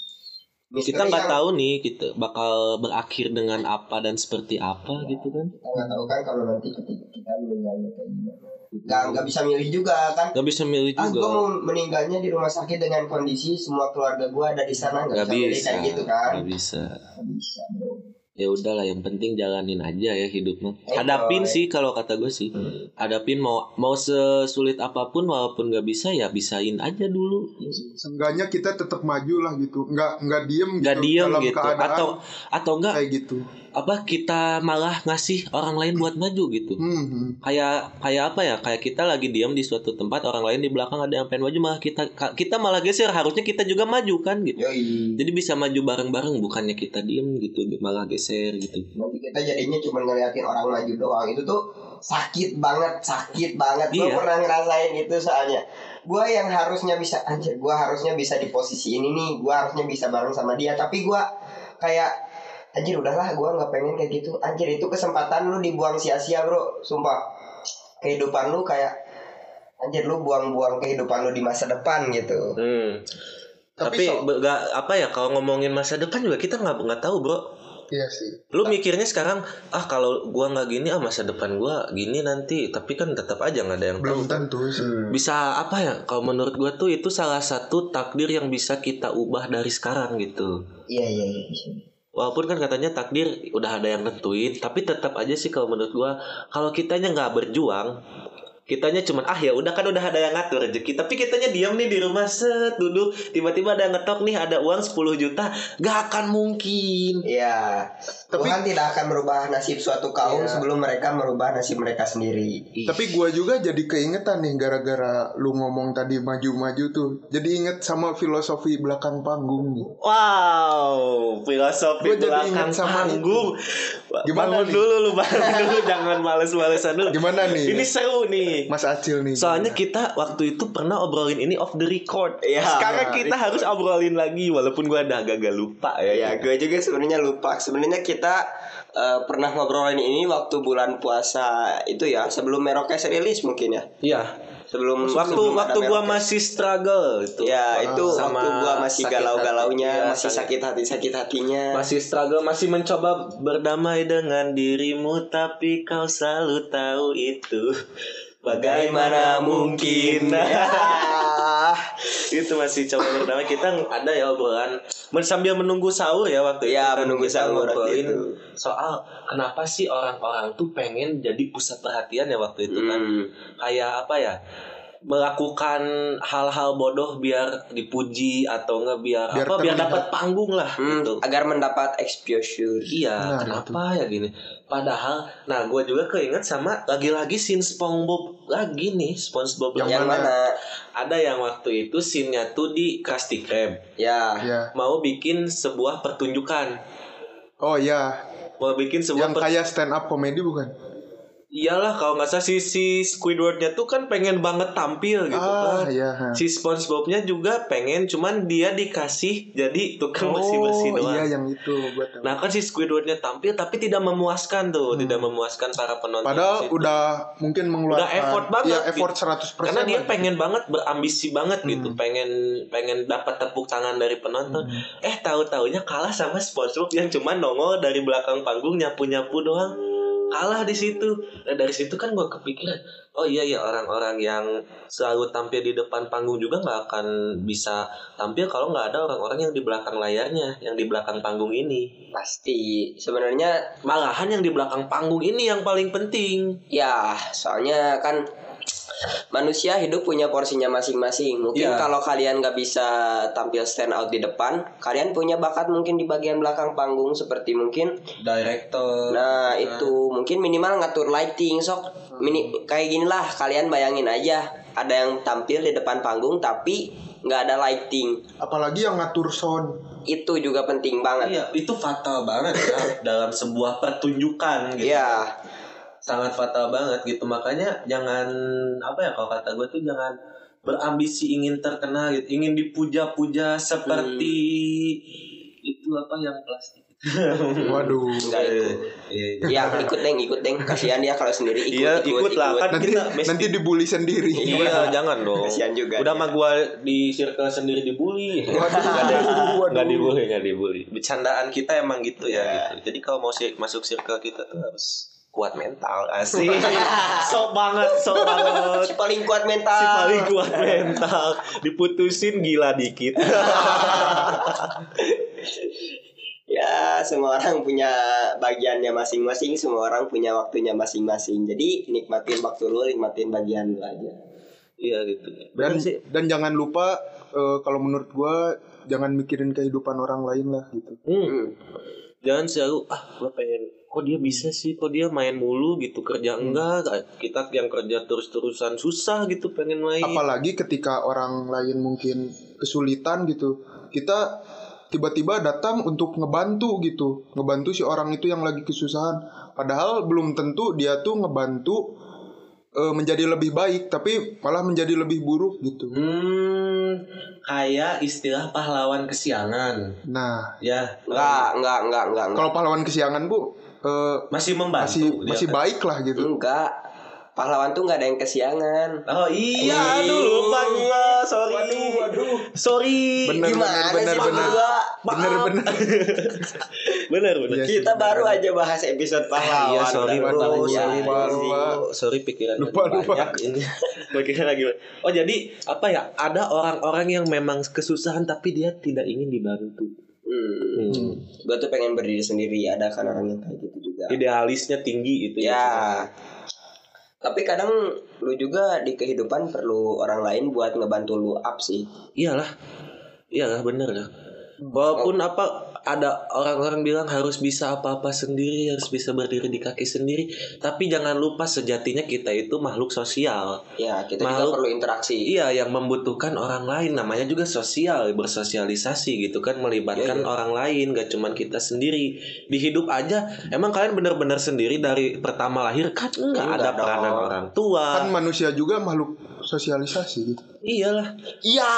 Misteri Kita nggak yang tahu nih kita bakal berakhir dengan apa dan seperti apa gitu kan. Kita nggak tahu kan kalau nanti ketika kita meninggalnya kayak gimana. Nggak nggak bisa milih juga kan. Nggak bisa milih Ah, gue juga. mau meninggalnya di rumah sakit dengan kondisi semua keluarga gue ada di sana nggak bisa milih bisa. kayak gitu kan. Nggak bisa. Nggak bisa bro. ya udahlah yang penting jalanin aja ya hidupnya Eh, hadapin boy. sih kalau kata gue sih hadapin mau mau sesulit apa pun walaupun nggak bisa ya bisain aja dulu Seenggaknya kita tetap maju lah gitu. Nggak nggak diem nggak gitu diem dalam gitu keadaan atau atau enggak kayak gitu. Apa kita malah ngasih orang lain buat maju gitu. Hmm, hmm. kayak kayak apa ya kayak kita lagi diam di suatu tempat orang lain di belakang ada yang pengen maju malah kita kita malah geser. Harusnya kita juga maju kan gitu. Yoi. jadi bisa maju bareng-bareng bukannya kita diem gitu malah geser gitu. Nanti kita jadinya cuma ngeliatin orang maju doang. Itu tuh sakit banget sakit banget. Gue Iya. pernah ngerasain itu soalnya. Gue yang harusnya bisa anjir gue harusnya bisa di posisi ini nih. Gue harusnya bisa bareng sama dia. Tapi gue kayak anjir udahlah gue nggak pengen kayak gitu anjir itu kesempatan lu dibuang sia-sia bro sumpah kehidupan lu kayak anjir lu buang-buang kehidupan lu di masa depan gitu Hmm. Tapi Tapi, so- nggak apa ya kalau ngomongin masa depan juga kita nggak nggak tahu bro. Iya sih. Lu mikirnya sekarang ah kalau gua nggak gini ah masa depan gua gini nanti. Tapi kan tetap aja nggak ada yang Belum tahu. tentu sih. Bisa apa ya? Kalau menurut gua tuh itu salah satu takdir yang bisa kita ubah dari sekarang gitu. iya iya iya Walaupun kan katanya takdir udah ada yang nentuin, tapi tetap aja sih kalau menurut gua kalau kitanya nggak berjuang, kitanya cuman ah ya udah kan udah ada yang ngatur rezeki tapi kitanya diam nih di rumah set duduk tiba-tiba ada yang ngetok nih ada uang 10 juta gak akan mungkin Iya, Tapi- Tuhan tidak akan merubah nasib suatu kaum Iya. sebelum mereka merubah nasib mereka sendiri. Tapi gua juga jadi keingetan nih gara-gara lu ngomong tadi maju-maju tuh. Jadi inget sama filosofi belakang panggung. wow filosofi Gua jadi belakang sama panggung Gimana bangun nih? dulu lu bangun dulu jangan males-malesan dulu Gimana nih? ini seru nih Mas Acil nih. Soalnya kita waktu itu pernah obrolin ini off the record. Iya. Sekarang kita harus obrolin lagi walaupun gua udah agak lupa ya. Ya, gue juga sebenarnya lupa. Sebenarnya kita eh, pernah ngobrolin ini waktu bulan puasa itu ya, sebelum Merokes rilis mungkin ya. Iya. Sebelum Waktu sebelum waktu gua masih struggle itu. Ya itu Sama waktu gua masih galau-galaunya, iya, masih sakit- sakit hati sakit hatinya. Masih struggle, masih mencoba berdamai dengan dirimu tapi kau selalu tahu itu. Bagaimana mungkin? itu masih coba berdamai. Kita ada ya obrolan men- sambil menunggu sahur ya waktu itu. Iya, kan menunggu kita sahur waktu itu. soal kenapa sih orang-orang tuh pengen jadi pusat perhatian ya waktu itu kan. Hmm. Kayak apa ya? melakukan hal-hal bodoh biar dipuji atau enggak biar, Biar apa biar dapat panggung lah Hmm, gitu. agar mendapat exposure. Iya, Nah, kenapa ya gini? Padahal, nah gue juga keinget sama lagi-lagi scene SpongeBob lagi nih, SpongeBob Yang Yang mana? mana? Ada yang waktu itu scene-nya tuh di Krusty Krab Ya. Ya. mau bikin sebuah pertunjukan, Oh ya, mau bikin sebuah yang per- kayak stand up komedi bukan? Iyalah kalau nggak salah si, si Squidward-nya tuh kan pengen banget tampil gitu ah kan. iya. Si SpongeBob-nya juga pengen, cuman dia dikasih jadi tukang oh doang. iya yang itu tahu Nah kan si Squidward-nya tampil tapi tidak memuaskan tuh, tidak memuaskan para penonton. Hmm. Padahal situ. udah mungkin mengeluarkan Udah effort banget Iya, effort gitu. 100% karena dia lah. pengen banget berambisi banget gitu, Hmm. pengen pengen dapat tepuk tangan dari penonton. Eh tahu-taunya kalah sama SpongeBob yang cuma nongol dari belakang panggung nyapu-nyapu doang. Kalah di situ. Nah, dari situ kan gua kepikiran, oh iya ya orang-orang yang selalu tampil di depan panggung juga nggak akan bisa tampil kalau nggak ada orang-orang yang di belakang layarnya, yang di belakang panggung ini. Pasti sebenarnya Malahan yang di belakang panggung ini yang paling penting. ya soalnya kan manusia hidup punya porsinya masing-masing. Mungkin Iya. kalau kalian nggak bisa tampil stand out di depan, kalian punya bakat mungkin di bagian belakang panggung seperti mungkin Director. Nah itu. Mungkin minimal ngatur lighting sok. Mini kayak gini lah kalian bayangin aja. Ada yang tampil di depan panggung tapi nggak ada lighting. Apalagi yang ngatur sound. Itu juga penting banget. Iya, itu fatal banget ya dalam sebuah pertunjukan gitu. Iya Sangat fatal banget gitu. Makanya jangan apa ya kalau kata gue tuh jangan berambisi ingin terkenal gitu, ingin dipuja-puja seperti itu apa yang plastik. waduh Nggak itu. Iya, iya. ya ikut deng ikut deng kasihan dia kalau sendiri ikut Iya, ikut, ikut lah, kan nanti kita mesti- nanti dibully sendiri Iya, jangan dong. Kasihan juga Udah mah gua di circle sendiri dibully. waduh waduh Nggak dibully, nggak dibully. Bercandaan kita emang gitu ya. Gitu. Jadi kalau mau masuk circle kita tuh harus kuat mental asik. sok banget, sok banget. si paling kuat mental Si paling kuat mental. Diputusin gila dikit. ya semua orang punya bagiannya masing-masing semua orang punya waktunya masing-masing jadi nikmatin waktu lu nikmatin bagian lu aja Iya gitu. dan sih. dan jangan lupa eh, kalau menurut gua jangan mikirin kehidupan orang lain lah gitu Hmm. Hmm. Jangan selalu ah gua pengen kok dia bisa sih? Kok dia main mulu gitu kerja enggak? Kita yang kerja terus-terusan susah gitu pengen main. Apalagi ketika orang lain mungkin kesulitan gitu kita tiba-tiba datang untuk ngebantu gitu. Ngebantu si orang itu yang lagi kesusahan. Padahal belum tentu dia tuh ngebantu eh, menjadi lebih baik tapi malah menjadi lebih buruk gitu Hmm, kayak istilah pahlawan kesiangan. nah Ya, enggak enggak enggak enggak enggak kalau pahlawan kesiangan bu eh, masih membantu. masih dia masih kan. baik lah gitu enggak pahlawan tuh nggak ada yang kesiangan Oh iya, aduh lupa gua, sorry. Waduh, waduh. Sorry. Bener, Gimana bener, sih bener, berdua? bener bener bener bener. Iya, Kita sih, baru bener. aja bahas episode pahlawan. Iya, sorry bro, banyak. sorry lupa, lupa. Sorry pikiran Lupa, lupa. banyak ini. pikiran lagi. Oh jadi apa ya? Ada orang-orang yang memang kesusahan tapi dia tidak ingin dibantu. Hmm. Hmm. Gue tuh pengen berdiri sendiri. Ada kan orang yang kayak gitu juga. Idealisnya tinggi itu Ya. Tapi kadang lu juga di kehidupan perlu orang lain buat ngebantu lu up sih. Iyalah. Iyalah bener lah. Walaupun apa ada orang-orang bilang harus bisa apa-apa sendiri, harus bisa berdiri di kaki sendiri, tapi jangan lupa sejatinya kita itu makhluk sosial. Ya, kita Makhluk- juga perlu interaksi. Iya, yang membutuhkan orang lain namanya juga sosial, bersosialisasi gitu kan, melibatkan Iya, iya. orang lain, gak cuman kita sendiri. Di hidup aja, emang kalian benar-benar sendiri dari pertama lahir kan enggak Enggak ada dong. peranan orang tua. kan manusia juga makhluk sosialisasi gitu Iyalah, Iya.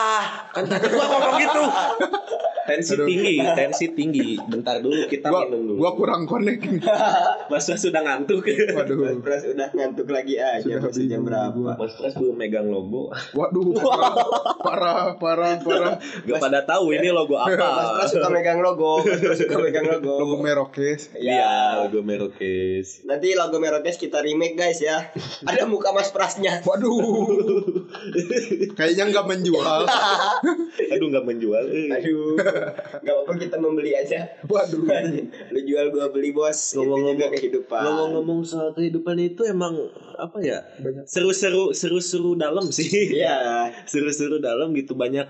kan tadi gua ngomong gitu. Tensi tinggi, tensi tinggi. Bentar dulu kita gua minum dulu. gua kurang connect nih. Mas Pras sudah ngantuk. waduh Pras udah ngantuk lagi aja. Sudah Masih jam berapa? gua. Mas Pras belum megang logo. waduh parah parah parah parah Gak pada tahu ini logo Mas apa. Pras suka megang logo. Mas Pras suka megang logo. logo Merokes Iya, logo Merokes. Nanti logo Merokes kita remake guys ya. Ada muka Mas Prasnya. waduh kayaknya nggak menjual Aduh nggak menjual. Aduh. Gak apa-apa kita membeli aja. waduh Lu jual gua beli bos. Itu Ngomong-ngomong- juga kehidupan. Ngomong-ngomong soal kehidupan itu emang apa ya? Seru-seru seru-seru dalam sih. Iya. Seru-seru dalam gitu banyak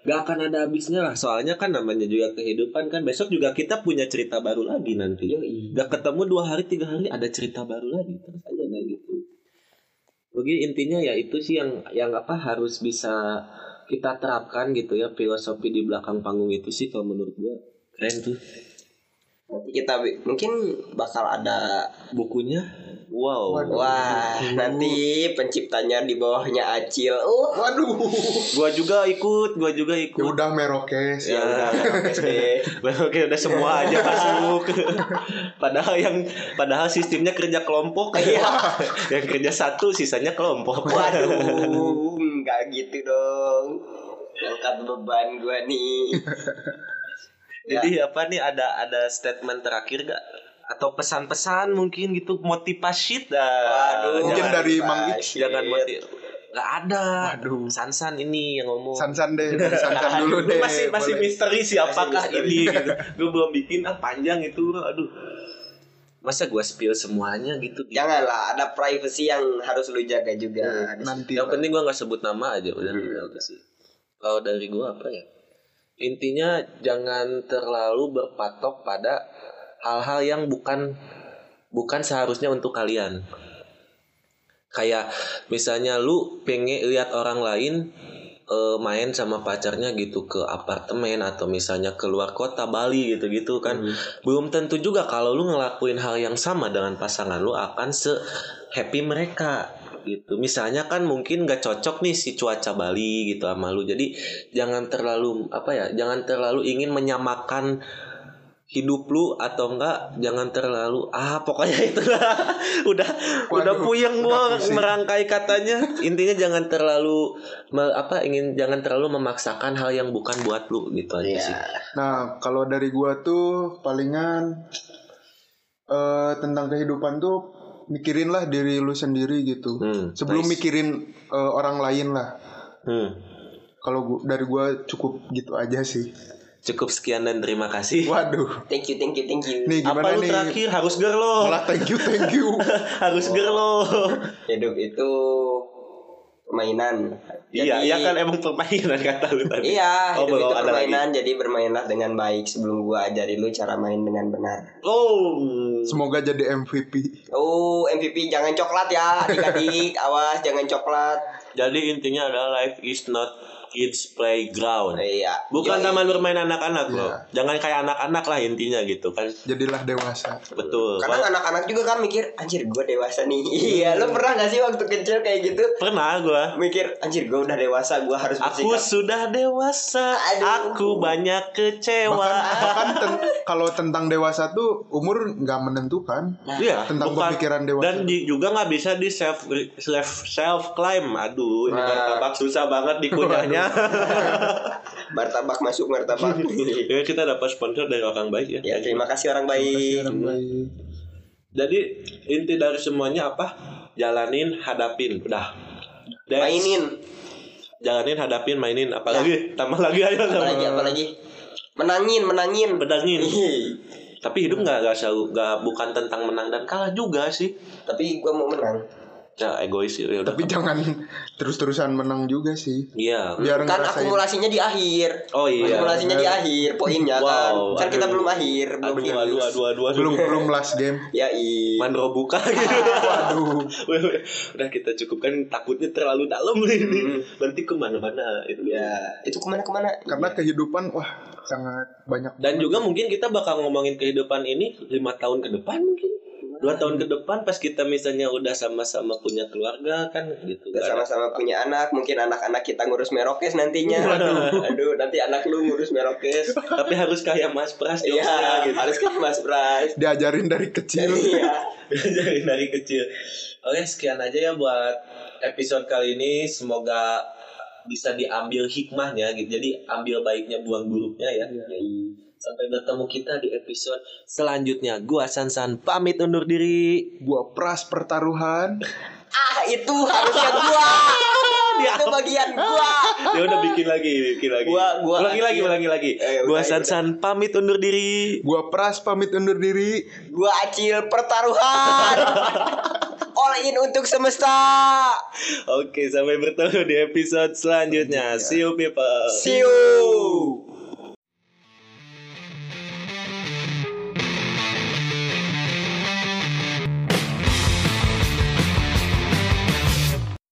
Gak akan ada habisnya lah Soalnya kan namanya juga kehidupan kan Besok juga kita punya cerita baru lagi nanti Gak ketemu dua hari tiga hari Ada cerita baru lagi Terus aja kayak gitu Jadi intinya ya itu sih yang yang apa harus bisa kita terapkan gitu ya filosofi di belakang panggung itu sih kalau menurut gua keren tuh Nanti kita mungkin bakal ada bukunya Wow. Waduh. Wah, nanti penciptanya di bawahnya Acil. Uh, Waduh. Gua juga ikut, gua juga Ya ikut. udah merokes. ya udah oke deh. Oke, udah semua aja masuk. padahal yang padahal sistemnya kerja kelompok. Iya. yang kerja satu sisanya kelompok. Waduh, nggak gitu dong. Angkat beban gua nih. Jadi apa nih ada ada statement terakhir gak? Atau pesan-pesan mungkin gitu motivasi dah. Waduh, Mungkin jangan, dari Mang shit. jangan motiv Gak ada. Waduh. Sansan ini yang ngomong. Sansan deh, dari Sansan dulu Lu deh. masih masih boleh. misteri siapakah Masih misteri. ini gitu. Gue belum bikin ah panjang itu aduh. Masa gua spill semuanya gitu. Janganlah, ada privacy yang harus lu jaga juga. Nanti. Yang penting gua nggak sebut nama aja udah sih. Kalau dari gua apa ya? Intinya jangan terlalu berpatok pada hal-hal yang bukan bukan seharusnya untuk kalian. Kayak misalnya lu pengen lihat orang lain eh, main sama pacarnya gitu ke apartemen atau misalnya keluar kota Bali gitu-gitu kan. Belum tentu juga kalau lu ngelakuin hal yang sama dengan pasangan lu akan se happy mereka gitu. Misalnya kan mungkin gak cocok nih si cuaca Bali gitu sama lu. Jadi jangan terlalu apa ya? Jangan terlalu ingin menyamakan hidup lu atau enggak jangan terlalu ah pokoknya itu udah udah Waduh, puyeng udah gua pusing. merangkai katanya intinya jangan terlalu apa ingin jangan terlalu memaksakan hal yang bukan buat lu gitu aja Iya. sih Nah, kalau dari gua tuh palingan eh tentang kehidupan tuh mikirin lah diri lu sendiri gitu. Hmm, Sebelum nice. mikirin eh, orang lain lah. hmm. Kalau gua- dari gua cukup gitu aja sih. Cukup sekian dan terima kasih Waduh. Thank you, thank you, thank you. Nih apa gimana lu nih? terakhir harus ger lo Malah thank you, thank you. harus ger lo Hidup itu permainan. iya Jadi- iya kan emang permainan kata lu tadi Iya, Oh, hidup itu ada permainan, jadi bermainlah dengan baik sebelum gua ajari lu cara main dengan benar. oh Semoga jadi MVP. Oh, MVP jangan coklat ya, adik-adik. Awas jangan coklat. jadi intinya adalah life is not kids playground Iya. bukan Yoi. taman bermain anak-anak loh Iya. jangan kayak anak-anak lah intinya gitu kan Jadilah dewasa. betul Karena anak-anak juga kan mikir, anjir gue dewasa nih. iya, lo pernah gak sih waktu kecil kayak gitu? pernah gua Mikir, anjir gue udah dewasa, gue harus Aku bersikap. sudah dewasa, Aduh. aku banyak kecewa. Bahkan, bahkan ten- kalau tentang dewasa tuh umur nggak menentukan. Iya, Tentang bukan- pemikiran dewasa. Dan di- juga nggak bisa di self self self claim. Aduh, ini Nah. martabak susah banget dikunyahnya. Martabak masuk martabak. ya kita dapat sponsor dari orang baik ya. ya terima kasih orang Kasih baik. orang baik. Jadi inti dari semuanya apa? Jalanin, hadapin, udah. That's- Mainin. Jalanin, hadapin, mainin. Apalagi tambah lagi ayo. Apalagi apalagi. Menangin, menangin. Pedangin. Ih, Tapi hidup nggak nggak selalu nggak bukan tentang menang dan kalah juga sih. Tapi gue mau menang. Ya egois sih. Ya udah. Tapi jangan terus-terusan menang juga sih. Iya. Biar Kan ngerasain. akumulasinya di akhir. Oh iya. Akumulasinya di akhir, poinnya Wow, kan. Kan kita aduh. belum akhir, belum Aduh, aduh, finish. aduh, aduh, aduh. belum belum last game. Ya i. Mandro buka gitu. Waduh. Udah kita cukupkan takutnya terlalu dalam ini. Hmm. Nanti ke mana-mana itu Ya, itu ke mana ke mana? Karena kehidupan wah sangat banyak. Dan juga mungkin kita bakal ngomongin kehidupan ini lima tahun ke depan mungkin. Dua tahun ke depan pas kita misalnya udah sama-sama punya keluarga kan gitu. Udah sama-sama punya anak, mungkin anak-anak kita ngurus merokes nantinya. Aduh, nanti anak lu ngurus merokes. Tapi harus kayak Mas Pras Iya, jokesnya gitu. harus kayak Mas Bras. Diajarin dari kecil. Iya. dari dari kecil. Oke, sekian aja ya buat episode kali ini. Semoga bisa diambil hikmahnya gitu. Jadi ambil baiknya, buang buruknya ya. Sampai bertemu kita di episode selanjutnya. Gua Sansan pamit undur diri. Gua pras pertaruhan. Ah, itu harusnya gua. itu bagian gua. Ya udah bikin lagi, bikin lagi. Gua- gua ulangi lagi, ulangi lagi. Eh, gua udah, Sansan pamit undur diri. Gua pras pamit undur diri. Gua acil pertaruhan. All in untuk semesta. Oke, sampai bertemu di episode selanjutnya. See you people. See you.